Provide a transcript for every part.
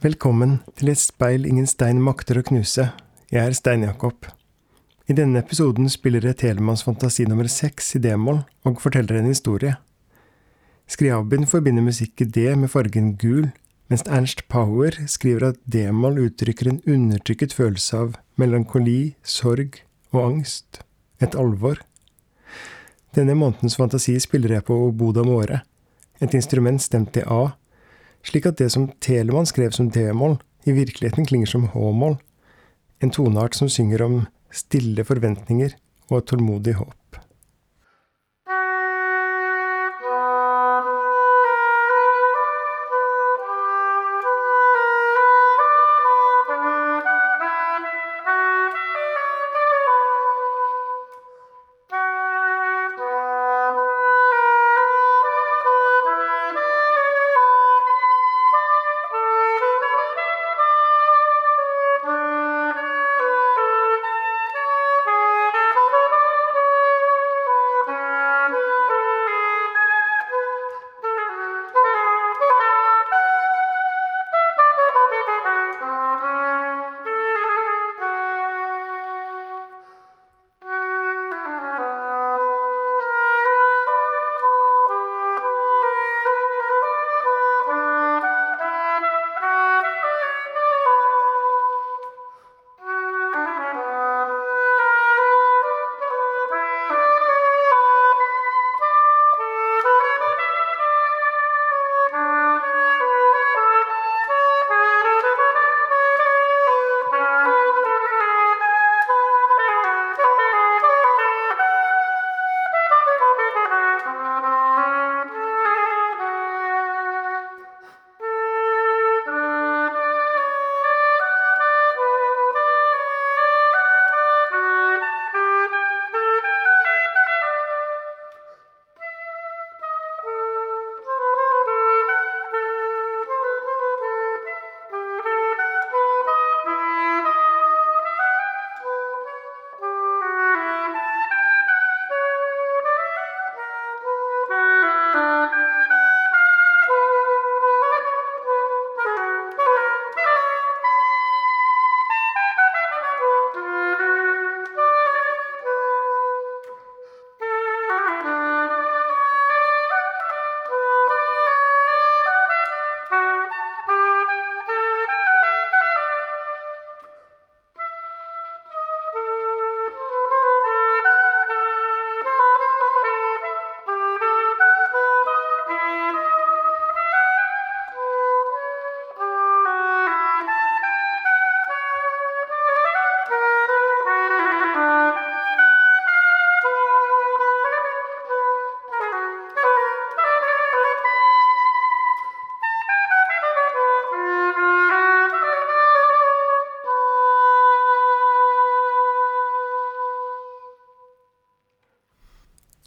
Velkommen til et speil ingen stein makter å knuse. Jeg er Stein-Jakob. I denne episoden spiller jeg Telemanns fantasi nummer seks i d-moll og forteller en historie. Skriabin forbinder musikk i D med fargen gul, mens Ernst Power skriver at d-moll uttrykker en undertrykket følelse av melankoli, sorg og angst. Et alvor. Denne månedens fantasi spiller jeg på oboe d'amore, et instrument stemt i A slik at det som Telemann skrev som D-moll, i virkeligheten klinger som H-moll, en toneart som synger om stille forventninger og et tålmodig håp.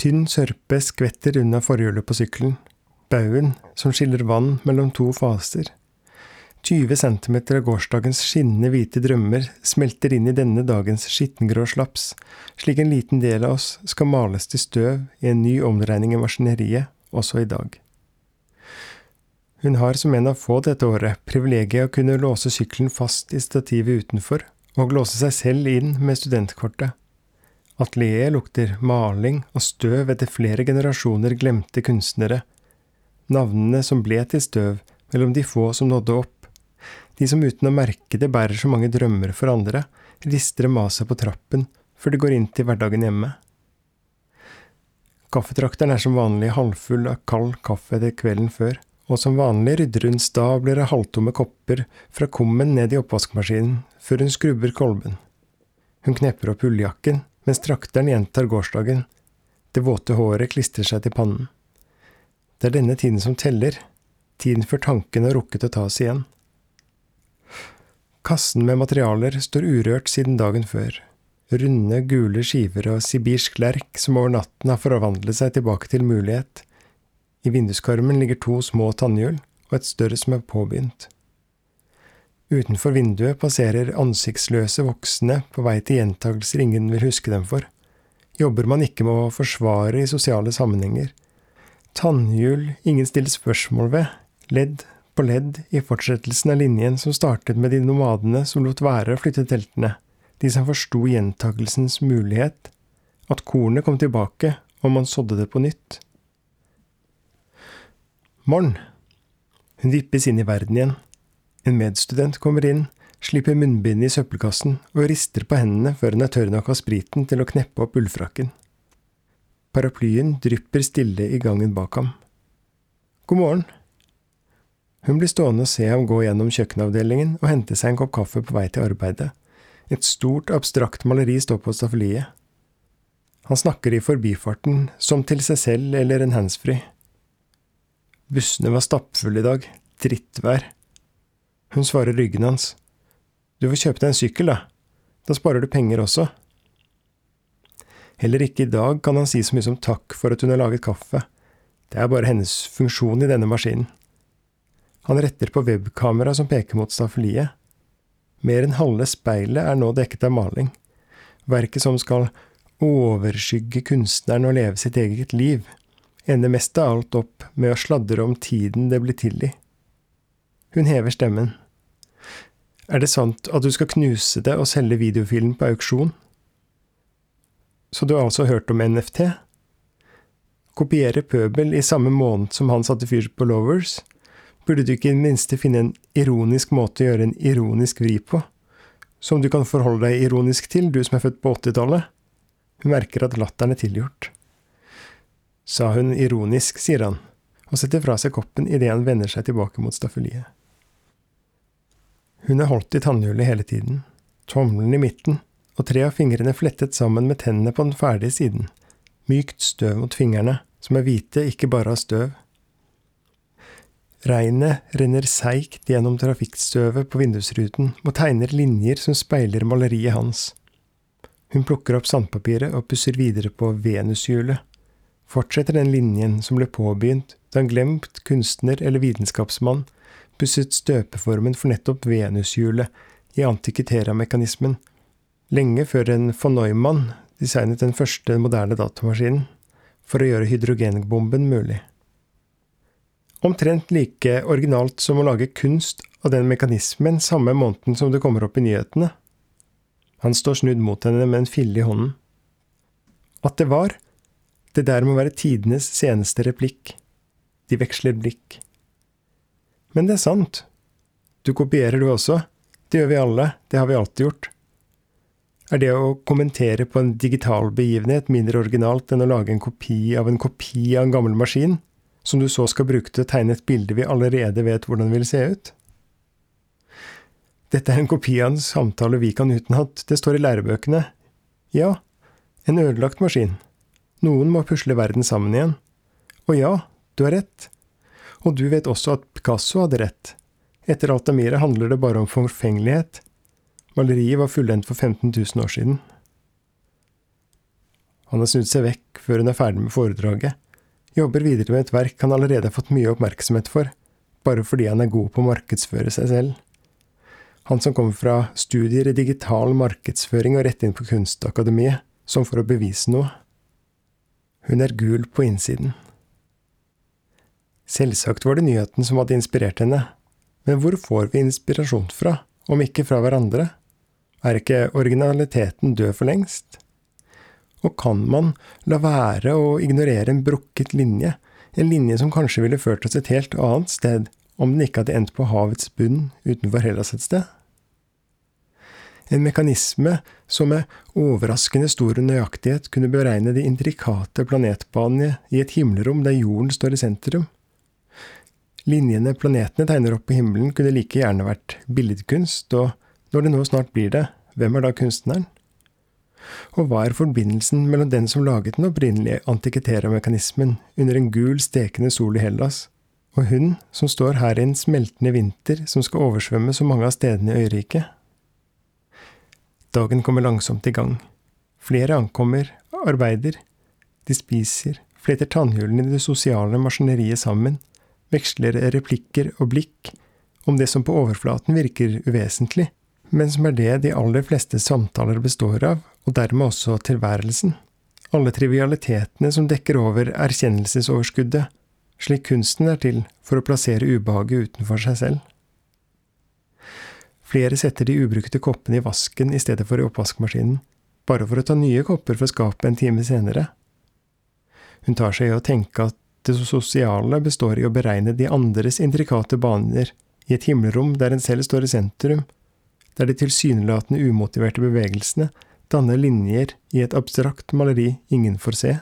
Tynn sørpe skvetter unna forhjulet på sykkelen. Baugen, som skiller vann mellom to faser. 20 centimeter av gårsdagens skinnende hvite drømmer smelter inn i denne dagens skittengrå slaps, slik en liten del av oss skal males til støv i en ny omregning i maskineriet, også i dag. Hun har som en av få dette året privilegiet å kunne låse sykkelen fast i stativet utenfor, og låse seg selv inn med studentkortet. Atelieret lukter maling og støv etter flere generasjoner glemte kunstnere. Navnene som ble til støv mellom de få som nådde opp. De som uten å merke det bærer så mange drømmer for andre, rister maset på trappen før de går inn til hverdagen hjemme. Kaffetrakteren er som vanlig halvfull av kald kaffe etter kvelden før, og som vanlig rydder hun stabler av halvtomme kopper fra kummen ned i oppvaskmaskinen før hun skrubber kolben. Hun knepper opp ulljakken mens trakteren gjentar gårsdagen. Det våte håret klistrer seg til pannen. Det er denne tiden som teller, tiden før tankene har rukket å tas igjen. Kassen med materialer står urørt siden dagen før. Runde, gule skiver og sibirsk lerk som over natten har forvandlet seg tilbake til mulighet. I vinduskarmen ligger to små tannhjul og et større som er påbegynt. Utenfor vinduet passerer ansiktsløse voksne på vei til gjentagelser ingen vil huske dem for. Jobber man ikke med å forsvare i sosiale sammenhenger. Tannhjul ingen stiller spørsmål ved, ledd på ledd i fortsettelsen av linjen som startet med de nomadene som lot være å flytte teltene, de som forsto gjentakelsens mulighet, at kornet kom tilbake om man sådde det på nytt. Morn. Hun vippes inn i verden igjen. En medstudent kommer inn, slipper munnbindet i søppelkassen og rister på hendene før hun er tørr nok av spriten til å kneppe opp ullfrakken. Paraplyen drypper stille i gangen bak ham. God morgen. Hun blir stående og se ham gå gjennom kjøkkenavdelingen og hente seg en kopp kaffe på vei til arbeidet. Et stort, abstrakt maleri står på staffeliet. Han snakker i forbifarten, som til seg selv eller en handsfree. Bussene var stappfulle i dag. Drittvær. Hun svarer ryggen hans. Du får kjøpe deg en sykkel, da. Da sparer du penger også. Heller ikke i dag kan han si så mye som takk for at hun har laget kaffe. Det er bare hennes funksjon i denne maskinen. Han retter på webkameraet som peker mot staffeliet. Mer enn halve speilet er nå dekket av maling. Verket som skal overskygge kunstneren og leve sitt eget liv ender mest av alt opp med å sladre om tiden det blir til i. Hun hever stemmen. Er det sant at du skal knuse det og selge videofilen på auksjon? Så du har altså hørt om NFT? Kopiere pøbel i samme måned som han satte fyr på Lovers? Burde du ikke i det minste finne en ironisk måte å gjøre en ironisk vri på? Som du kan forholde deg ironisk til, du som er født på 80-tallet? Hun merker at latteren er tilgjort sa hun ironisk, sier han, og setter fra seg koppen idet han vender seg tilbake mot staffeliet. Hun er holdt i tannhjulet hele tiden, tommelen i midten, og tre av fingrene flettet sammen med tennene på den ferdige siden, mykt støv mot fingrene, som er hvite ikke bare av støv. Regnet renner seigt gjennom trafikkstøvet på vindusruten og tegner linjer som speiler maleriet hans. Hun plukker opp sandpapiret og pusser videre på venushjulet fortsetter den linjen som ble påbegynt da en glemt kunstner eller vitenskapsmann pusset støpeformen for nettopp venushjulet i antikitera-mekanismen, lenge før en von Neumann designet den første moderne datamaskinen, for å gjøre hydrogenbomben mulig. Omtrent like originalt som å lage kunst av den mekanismen samme måneden som det kommer opp i nyhetene. Han står snudd mot henne med en fille i hånden. At det var, det der må være tidenes seneste replikk. De veksler blikk. Men det er sant. Du kopierer du også. Det gjør vi alle, det har vi alltid gjort. Er det å kommentere på en digital begivenhet mindre originalt enn å lage en kopi av en kopi av en gammel maskin, som du så skal bruke til å tegne et bilde vi allerede vet hvordan vil se ut? Dette er en kopi av en samtale vi kan utenat, det står i lærebøkene. Ja, en ødelagt maskin. Noen må pusle verden sammen igjen. Og ja, du har rett. Og du vet også at Picasso hadde rett. Etter Altamira handler det bare om forfengelighet. Maleriet var fullendt for 15 000 år siden. Han har snudd seg vekk før hun er ferdig med foredraget. Jobber videre med et verk han allerede har fått mye oppmerksomhet for, bare fordi han er god på å markedsføre seg selv. Han som kommer fra studier i digital markedsføring og rett inn på Kunstakademiet, som for å bevise noe. Hun er gul på innsiden. Selvsagt var det nyheten som hadde inspirert henne, men hvor får vi inspirasjon fra, om ikke fra hverandre? Er ikke originaliteten død for lengst? Og kan man la være å ignorere en brukket linje, en linje som kanskje ville ført oss et helt annet sted om den ikke hadde endt på havets bunn utenfor Hellas et sted? En mekanisme som med overraskende stor nøyaktighet kunne beregne de intrikate planetbanene i et himmelrom der jorden står i sentrum. Linjene planetene tegner opp på himmelen, kunne like gjerne vært billedkunst, og når det nå snart blir det, hvem er da kunstneren? Og hva er forbindelsen mellom den som laget den opprinnelige antikitera-mekanismen under en gul, stekende sol i Hellas, og hun som står her i en smeltende vinter som skal oversvømme så mange av stedene i øyriket? Dagen kommer langsomt i gang. Flere ankommer, arbeider. De spiser, fletter tannhjulene i det sosiale maskineriet sammen, veksler replikker og blikk om det som på overflaten virker uvesentlig, men som er det de aller fleste samtaler består av, og dermed også tilværelsen. Alle trivialitetene som dekker over erkjennelsesoverskuddet, slik kunsten er til for å plassere ubehaget utenfor seg selv. Flere setter de ubrukte koppene i vasken i stedet for i oppvaskmaskinen, bare for å ta nye kopper fra skapet en time senere. Hun tar seg i å tenke at det sosiale består i å beregne de andres intrikate baner i et himmelrom der en selv står i sentrum, der de tilsynelatende umotiverte bevegelsene danner linjer i et abstrakt maleri ingen får se.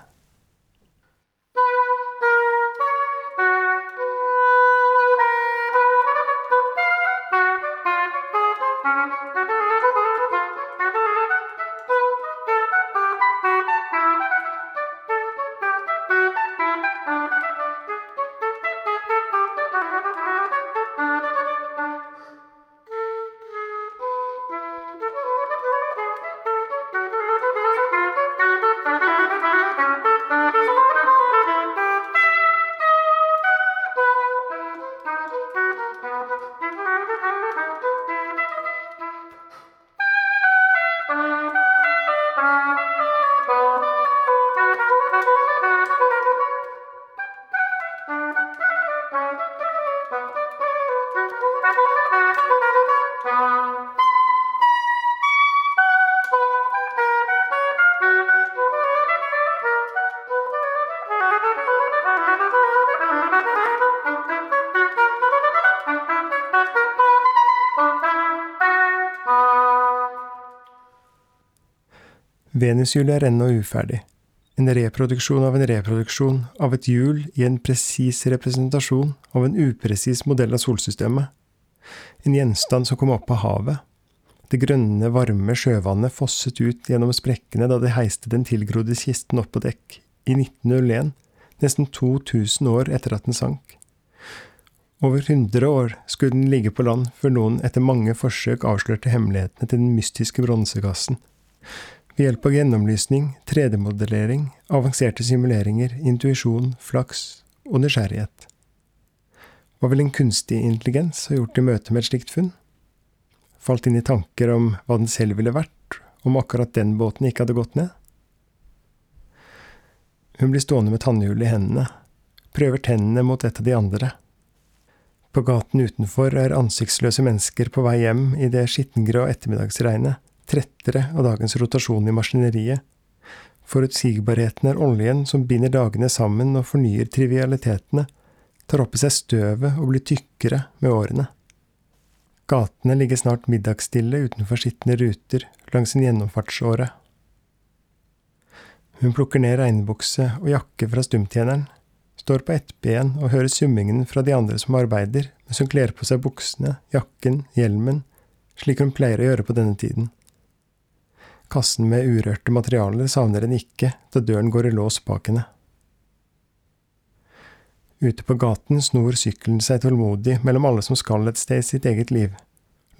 Venushjulet er ennå uferdig. En reproduksjon av en reproduksjon av et hjul i en presis representasjon av en upresis modell av solsystemet. En gjenstand som kom opp av havet. Det grønne, varme sjøvannet fosset ut gjennom sprekkene da de heiste den tilgrodde kisten opp på dekk i 1901, nesten 2000 år etter at den sank. Over 100 år skulle den ligge på land før noen etter mange forsøk avslørte hemmelighetene til den mystiske bronsekassen. Ved hjelp av gjennomlysning, 3D-modellering, avanserte simuleringer, intuisjon, flaks og nysgjerrighet. Hva vil en kunstig intelligens ha gjort i møte med et slikt funn? Falt inn i tanker om hva den selv ville vært om akkurat den båten ikke hadde gått ned? Hun blir stående med tannhjulet i hendene, prøver tennene mot et av de andre. På gaten utenfor er ansiktsløse mennesker på vei hjem i det skittengrå ettermiddagsregnet trettere av dagens rotasjon i maskineriet. Forutsigbarheten er oljen som binder dagene sammen og fornyer trivialitetene, tar opp i seg støvet og blir tykkere med årene. Gatene ligger snart middagsstille utenfor skitne ruter langs en gjennomfartsåre. Hun plukker ned regnbukse og jakke fra stumtjeneren, står på ett ben og hører summingen fra de andre som arbeider, mens hun kler på seg buksene, jakken, hjelmen, slik hun pleier å gjøre på denne tiden. Kassen med urørte materialer savner en ikke da døren går i lås bak henne. Ute på gaten snor sykkelen seg tålmodig mellom alle som skal et sted i sitt eget liv,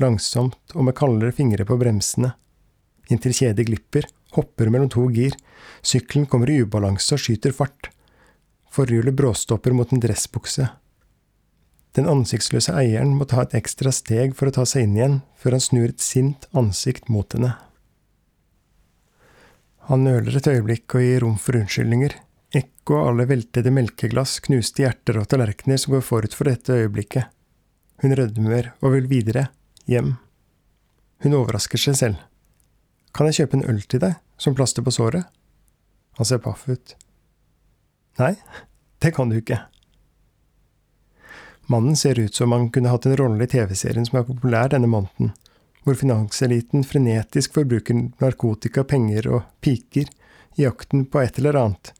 langsomt og med kaldere fingre på bremsene, inntil kjedet glipper, hopper mellom to gir, sykkelen kommer i ubalanse og skyter fart, forhjulet bråstopper mot en dressbukse. Den ansiktsløse eieren må ta et ekstra steg for å ta seg inn igjen, før han snur et sint ansikt mot henne. Han nøler et øyeblikk og gir rom for unnskyldninger. Ekko av alle veltede melkeglass, knuste hjerter og tallerkener som går forut for dette øyeblikket. Hun rødmer og vil videre, hjem. Hun overrasker seg selv. Kan jeg kjøpe en øl til deg, som plaster på såret? Han ser paff ut. Nei, det kan du ikke. Mannen ser ut som han kunne hatt en rolle i TV-serien som er populær denne måneden, hvor finanseliten frenetisk forbruker narkotika, penger og piker i jakten på et eller annet,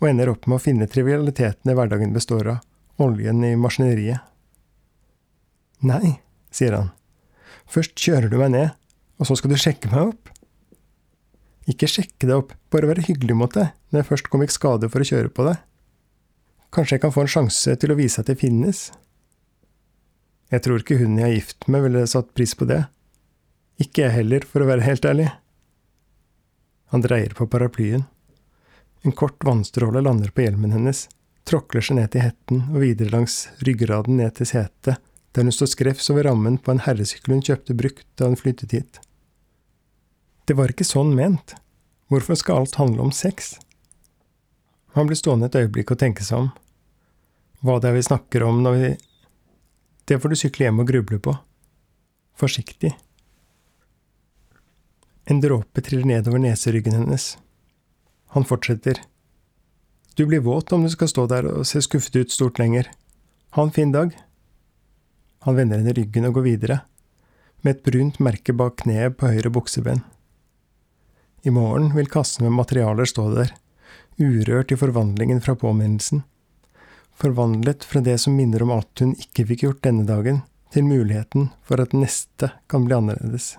og ender opp med å finne trivialitetene hverdagen består av, oljen i maskineriet. Nei, sier han, først kjører du meg ned, og så skal du sjekke meg opp. Ikke sjekke deg opp, bare være hyggelig mot deg når jeg først kom i skade for å kjøre på deg. Kanskje jeg kan få en sjanse til å vise at det finnes? Jeg tror ikke hun jeg er gift med ville satt pris på det. Ikke jeg heller, for å være helt ærlig. Han dreier på paraplyen. En kort vannstråle lander på hjelmen hennes, tråkler seg ned til hetten og videre langs ryggraden ned til setet, der hun står skrevs over rammen på en herresykkel hun kjøpte brukt da hun flyttet hit. Det var ikke sånn ment. Hvorfor skal alt handle om sex? Han blir stående et øyeblikk og tenke seg om. Hva det er vi snakker om når vi Det får du sykle hjem og gruble på. Forsiktig. En dråpe triller nedover neseryggen hennes. Han fortsetter. Du blir våt om du skal stå der og se skuffet ut stort lenger. Ha en fin dag. Han vender henne ryggen og går videre, med et brunt merke bak kneet på høyre bukseben. I morgen vil kassen med materialer stå der, urørt i forvandlingen fra påminnelsen. Forvandlet fra det som minner om alt hun ikke fikk gjort denne dagen, til muligheten for at neste kan bli annerledes.